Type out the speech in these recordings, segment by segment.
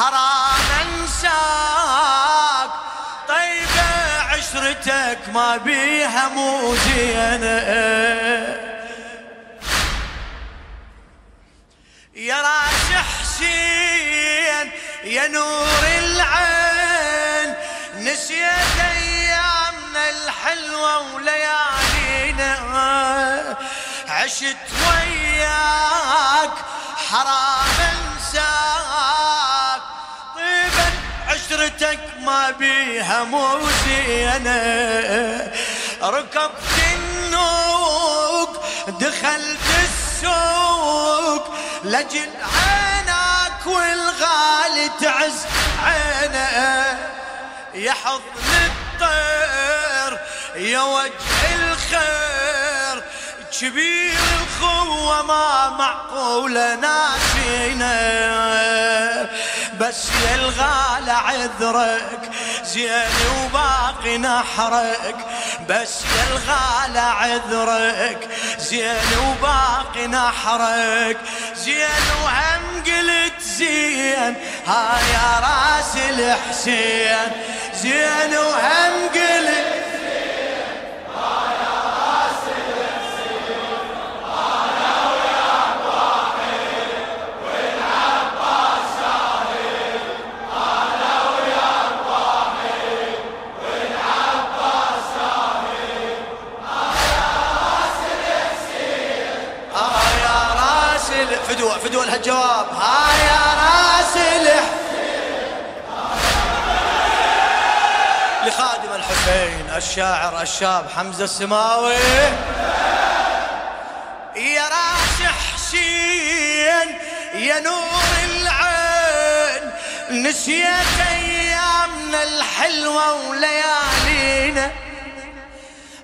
حرام أنساك. طيبة عشرتك ما بيها مو زينة. يا راس حسين يا نور العين نسيت أيامنا الحلوة وليالينا. عشت وياك حرام أنساك. عشرتك ما بيها مو زينه ركبت النوق دخلت السوق. لجل عينك والغالي تعز عينه. يا حضن الطير يا وجه الخير. كبير الخوة ما معقول ناسينا بس يا الغالى عذرك زين وباقي نحرك. بس يا الغالى عذرك زين وباقي نحرك. زين وهم قلت زين ها يا راس الحسين. زين وهم قلت الشاعر الشاب حمزة السماوي. يا راس حسين يا نور العين نسيت أيامنا الحلوة وليالينا.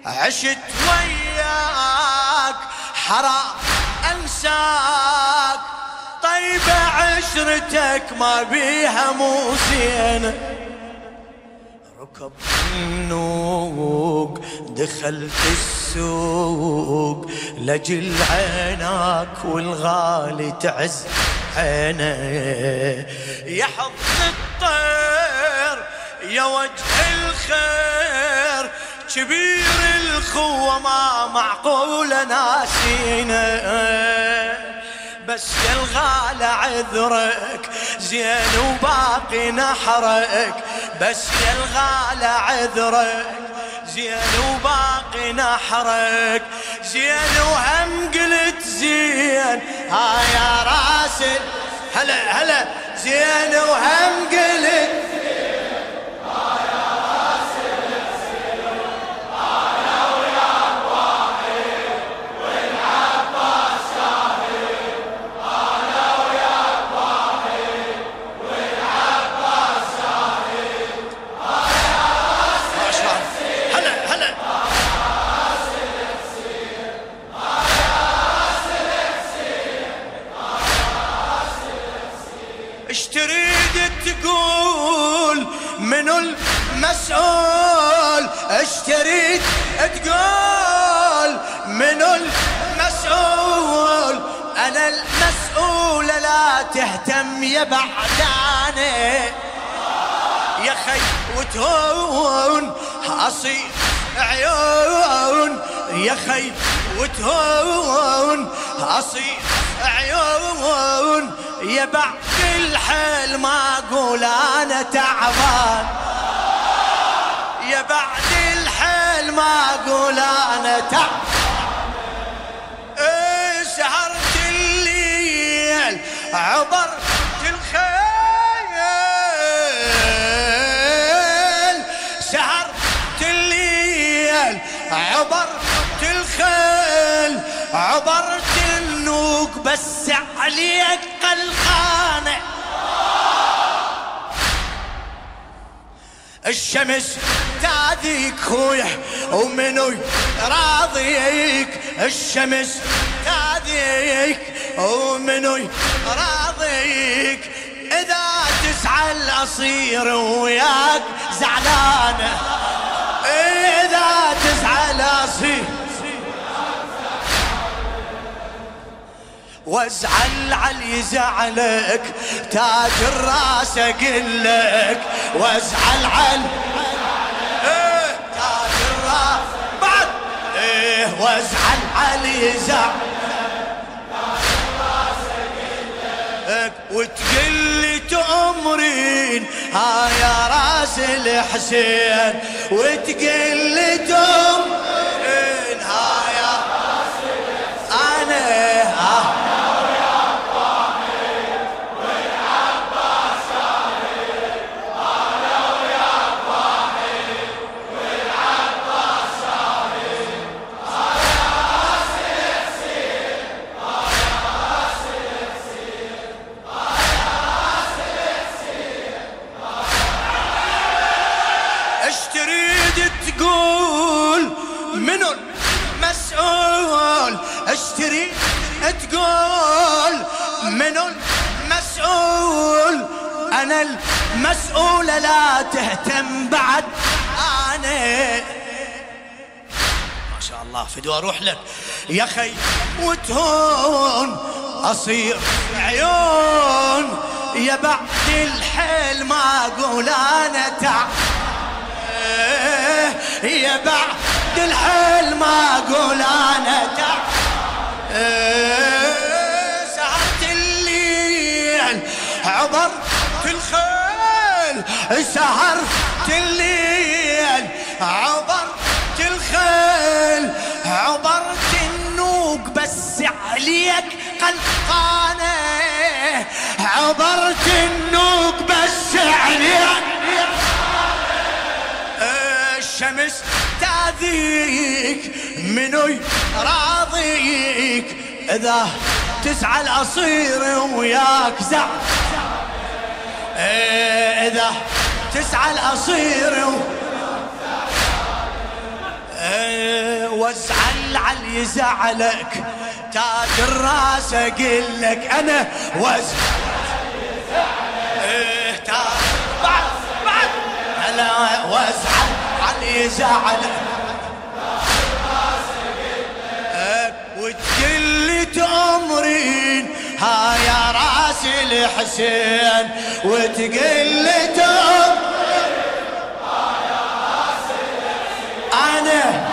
عشت وياك حرام أنساك. طيبة عشرتك ما بيها مو زينة. ركب النوق دخلت السوق. لجل عيناك والغالي تعز عينه. يا حضن الطير يا وجه الخير كبير الخوة ما معقول ناسينا بس الغالى عذرك زين وباقي نحرك. بس الغالى عذرك زين وباقي نحرك. زين وهم قلت زين ها يا راسل. هلا هلا. زين وهم قلت المسؤول اشتريت تقول من المسؤول. أنا المسؤول لا تهتم يا بعداني. يا خي وتهون اصير عيون. يا خي وتهون اصير عيون. يا بعد الحل ما أقول أنا تعبان. يا بعد الحيل ما أقول أنا تعب الشمس تاذيك خويا ومنو راضيك الشمس تاذيك ومنو راضيك إذا تسعى الأصير وياك وياك زعلانة إذا وازعل علي زعلك تاج الراس أقول لك. وازعل علي إيه تاج الراس. بعد. إيه وازعل علي زعلك. وتقل لي تأمرين. ها يا راس الحسين. وتقل لي يا خي وتهون أصير عيون. يا بعد الحيل ما أقول أنا تعب. يا بعد الحيل ما أقول أنا تعب. سهرت الليل عبرت الخيل. سهرت الليل عبرت عليك قلقانة عبرت النوق بس عليك. الشمس تاذيك منو راضيك. إذا تزعل اصير وياك زعل. إذا تزعل اصير إيه، وازعل علي زعلك تاج الراس أقول لك أنا وازعل إيه، تاج بعد بعد. هلا وازعل علي زعلك وتقل تأمرين ها يا راس الحسين. وتقل تأمرين ها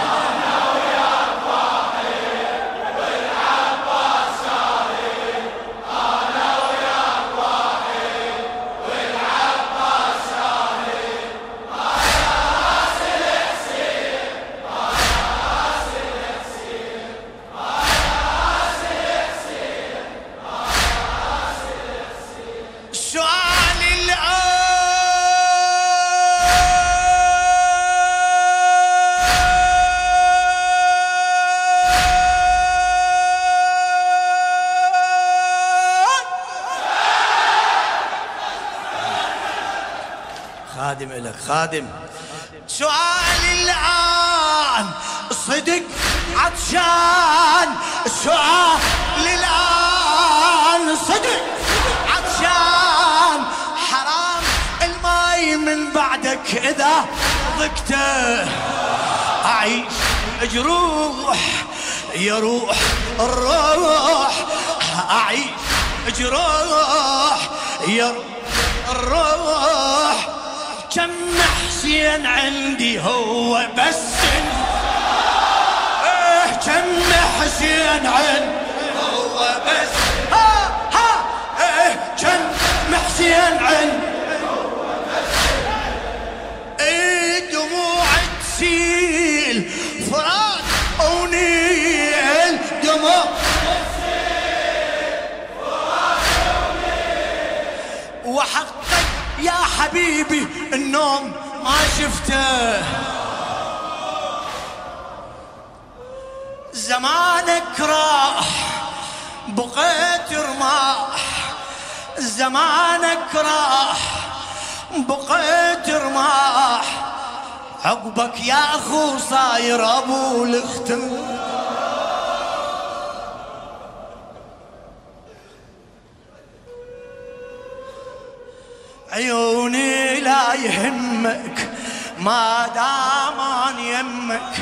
خادم. سؤالي الآن صدق عطشان؟ سؤالي الآن صدق عطشان؟ حرام الماي من بعدك إذا ضقته. أعيش جروح يروح الروح. أعيش جروح يروح الروح. كم حسين عندي هو بس. إيه كم حسين عندي هو بس. ها ها. إيه كم حسين عندي زمانك راح بقيت رماح. زمانك راح بقيت رماح. عقبك يا أخو صاير أبو الإختم. عيوني لا يهمك. ما دام يمك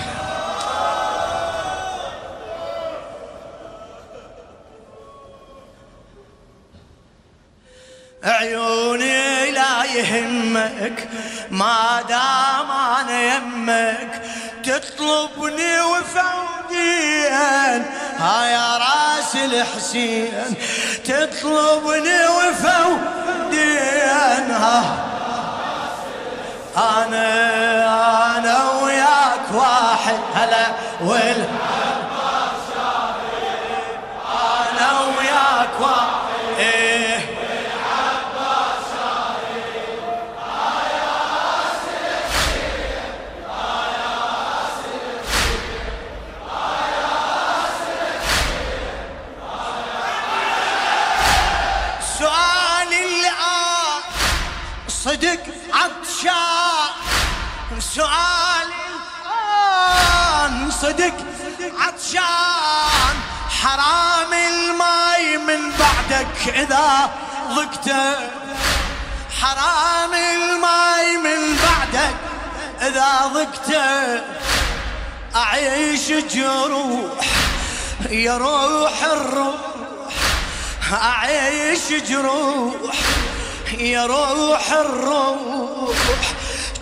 عيوني لا يهمك ما دام أنا يمك. تطلبني وفودين ها يا راس الحسين. تطلبني وفودين ها أنا أنا وياك واحد. هلا وال بعدك إذا ضقته حرام الماي من بعدك إذا ضقته أعيش جروح يا روح الروح. أعيش جروح يا روح الروح.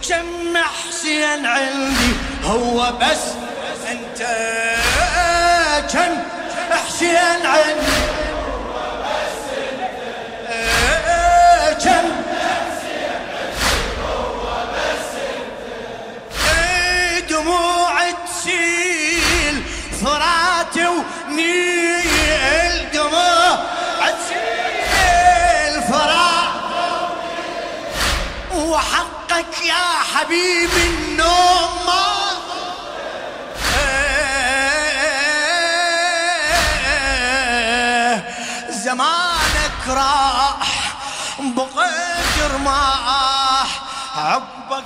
كم حسين عندي هو بس أنت. كم حسين عندي وحقك يا حبيبي النوم ما زمانك راح بقيت رماح عبك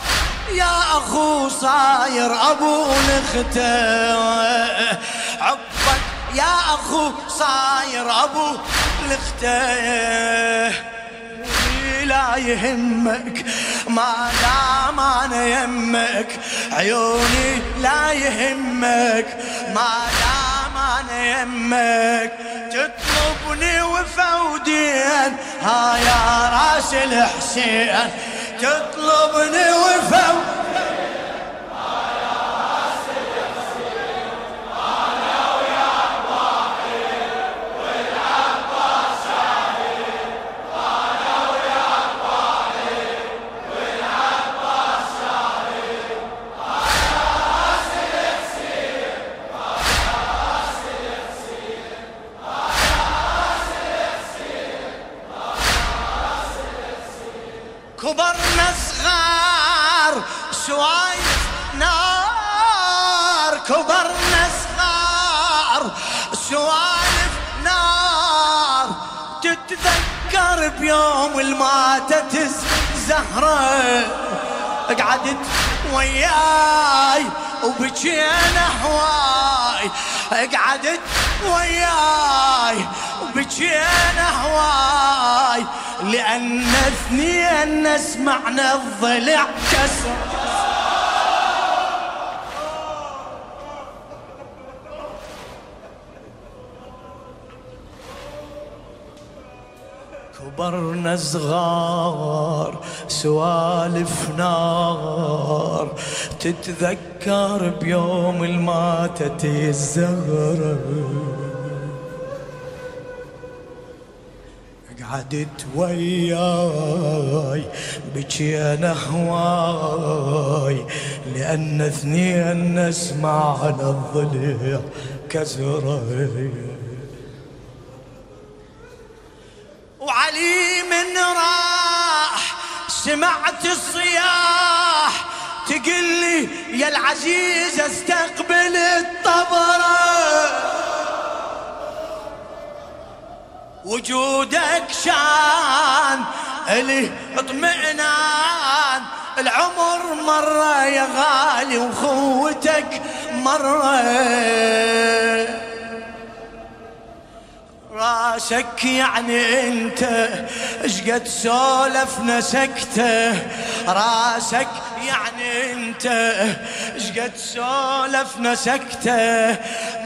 يا أخو صاير أبو لخته عبك يا أخو صاير أبو لخته لا يهمك ما دام أنا يمك عيوني لا يهمك. ما دام أنا يمك تطلبني وفودين ها يا راس الحسين تطلبني وفودين تتذكر بيوم الماتت الزهرة؟ قعدت وياي وبكينا هواي. قعدت وياي وبكينا هواي. لأن اثنين سمعنا الضلع كسر. كبرنا صغار سوالف نار. تتذكر بيوم الماتت الزهرة قعدت وياي بكينا هواي لأن اثنين سمعنا الضلع كسري سمعت الصياح تقل لي يا العزيز استقبل الطبرة وجودك شان الي اطمئنان. العمر مرة يا غالي وخوتك مرة. راسك يعني انت اشقد سولفنا سكتة. راسك يعني انت اشقد سولفنا سكتة.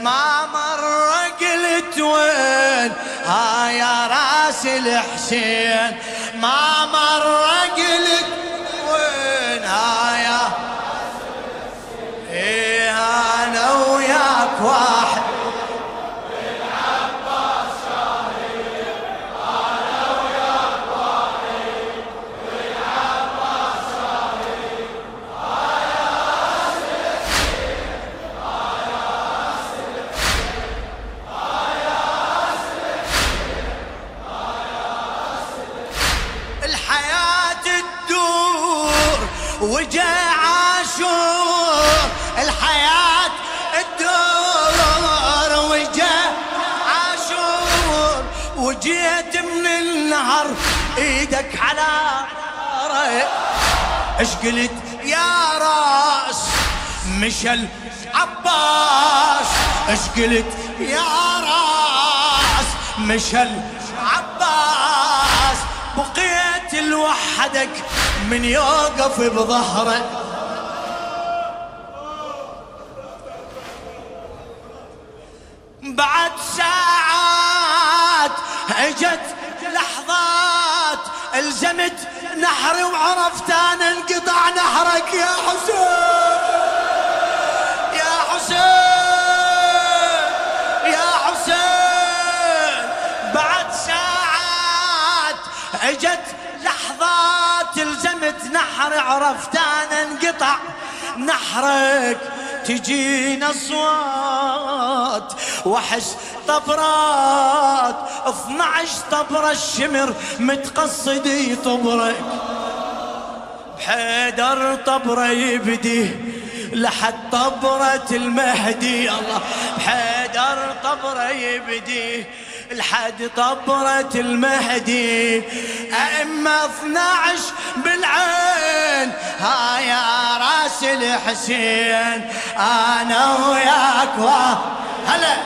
ما مر قلت وين؟ ها يا راس الحسين. ما مر قلت وين؟ ها يا إيه أنا وياك واحد. مشل عباس اش قلت يا راس. مشل. عباس بقيت لوحدك من يوقف بظهره. بعد ساعات اجت لحظات الزمت نحري وعرفت أنا انقطع نحرك يا حسين. حسين يا حسين بعد ساعات اجت تلزمت نحر عرفت أنا انقطع. نحرك تجينا اصوات واحس طبرات 12 طبرة الشمر متقصد يطبرك. بحيدر طبرة يبدي لحد طبرة المهدي. الله بحيدر طبرة يبدي. لحد طبرة المهدي. أئمة 12 بالعين. ها يا راس الحسين أنا وياك. هلا.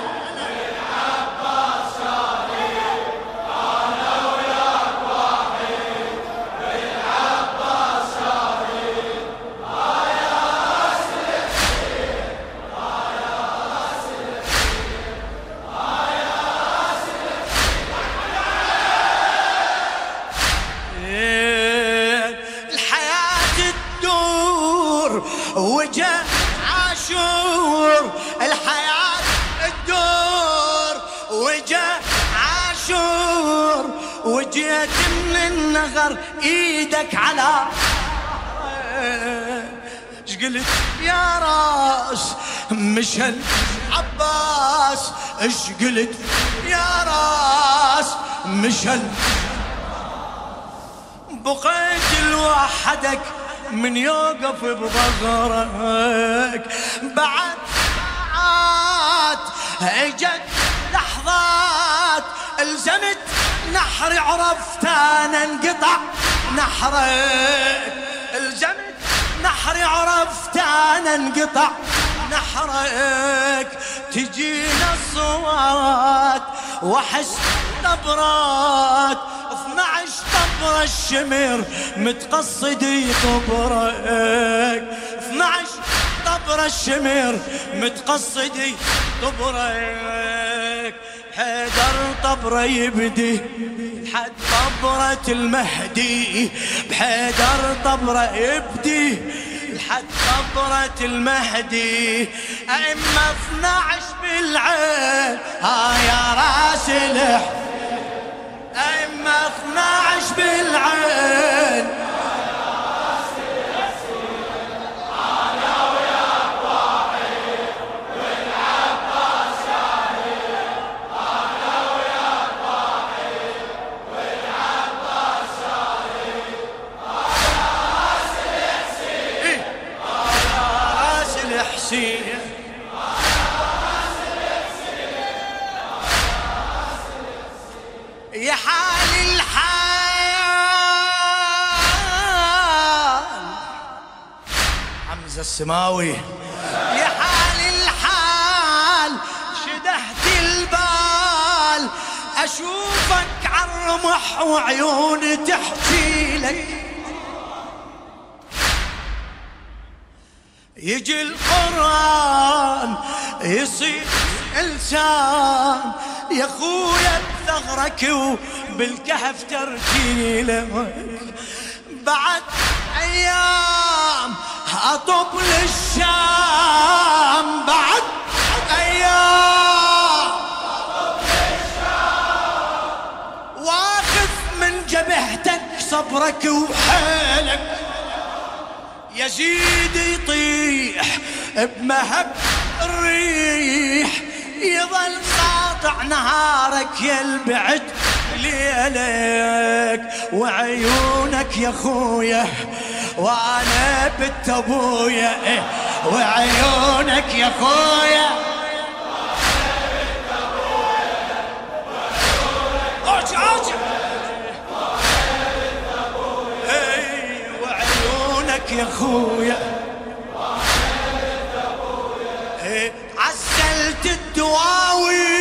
النغر إيدك على قلت؟ يا راس مشل عباس إيش قلت؟ يا راس مشل بقيت لوحدك من يوقف بظهرك. بعد ساعات إجت لحظات الزمت نحري عرفت أنا انقطع. نحرك الزمت نحري عرفت أنا انقطع. نحرك تجينا الصوات واحس نبرات 12 طبر الشمر متقصد يطبرك 12 طبر الشمر متقصد يطبرك حيدر طبره يبدي حد طبرة المهدي. بحيدر طبره يبدي لحد طبرة المهدي. أئمة 12 بالعين ها يا راس الحين أما 12 بالعين. السماوي. يا حال الحال شدحت البال. أشوفك عالرمح وعيوني تحكي لك. يجي القرآن يصير إنسان. يا خويا بثغرك وبالكهف ترتيلك بعد أيام أطب للشام. بعد أيام واخذ من جبهتك صبرك وحيلك. يزيد يطيح بمهب الريح. يظل ساطع نهارك يا البعد ليلك وعيونك يا خويا وأنا بنت أبويا إيه وعيونك يا خويا إيه، وعيونك يا خويا إيه، عسلت الدواوي.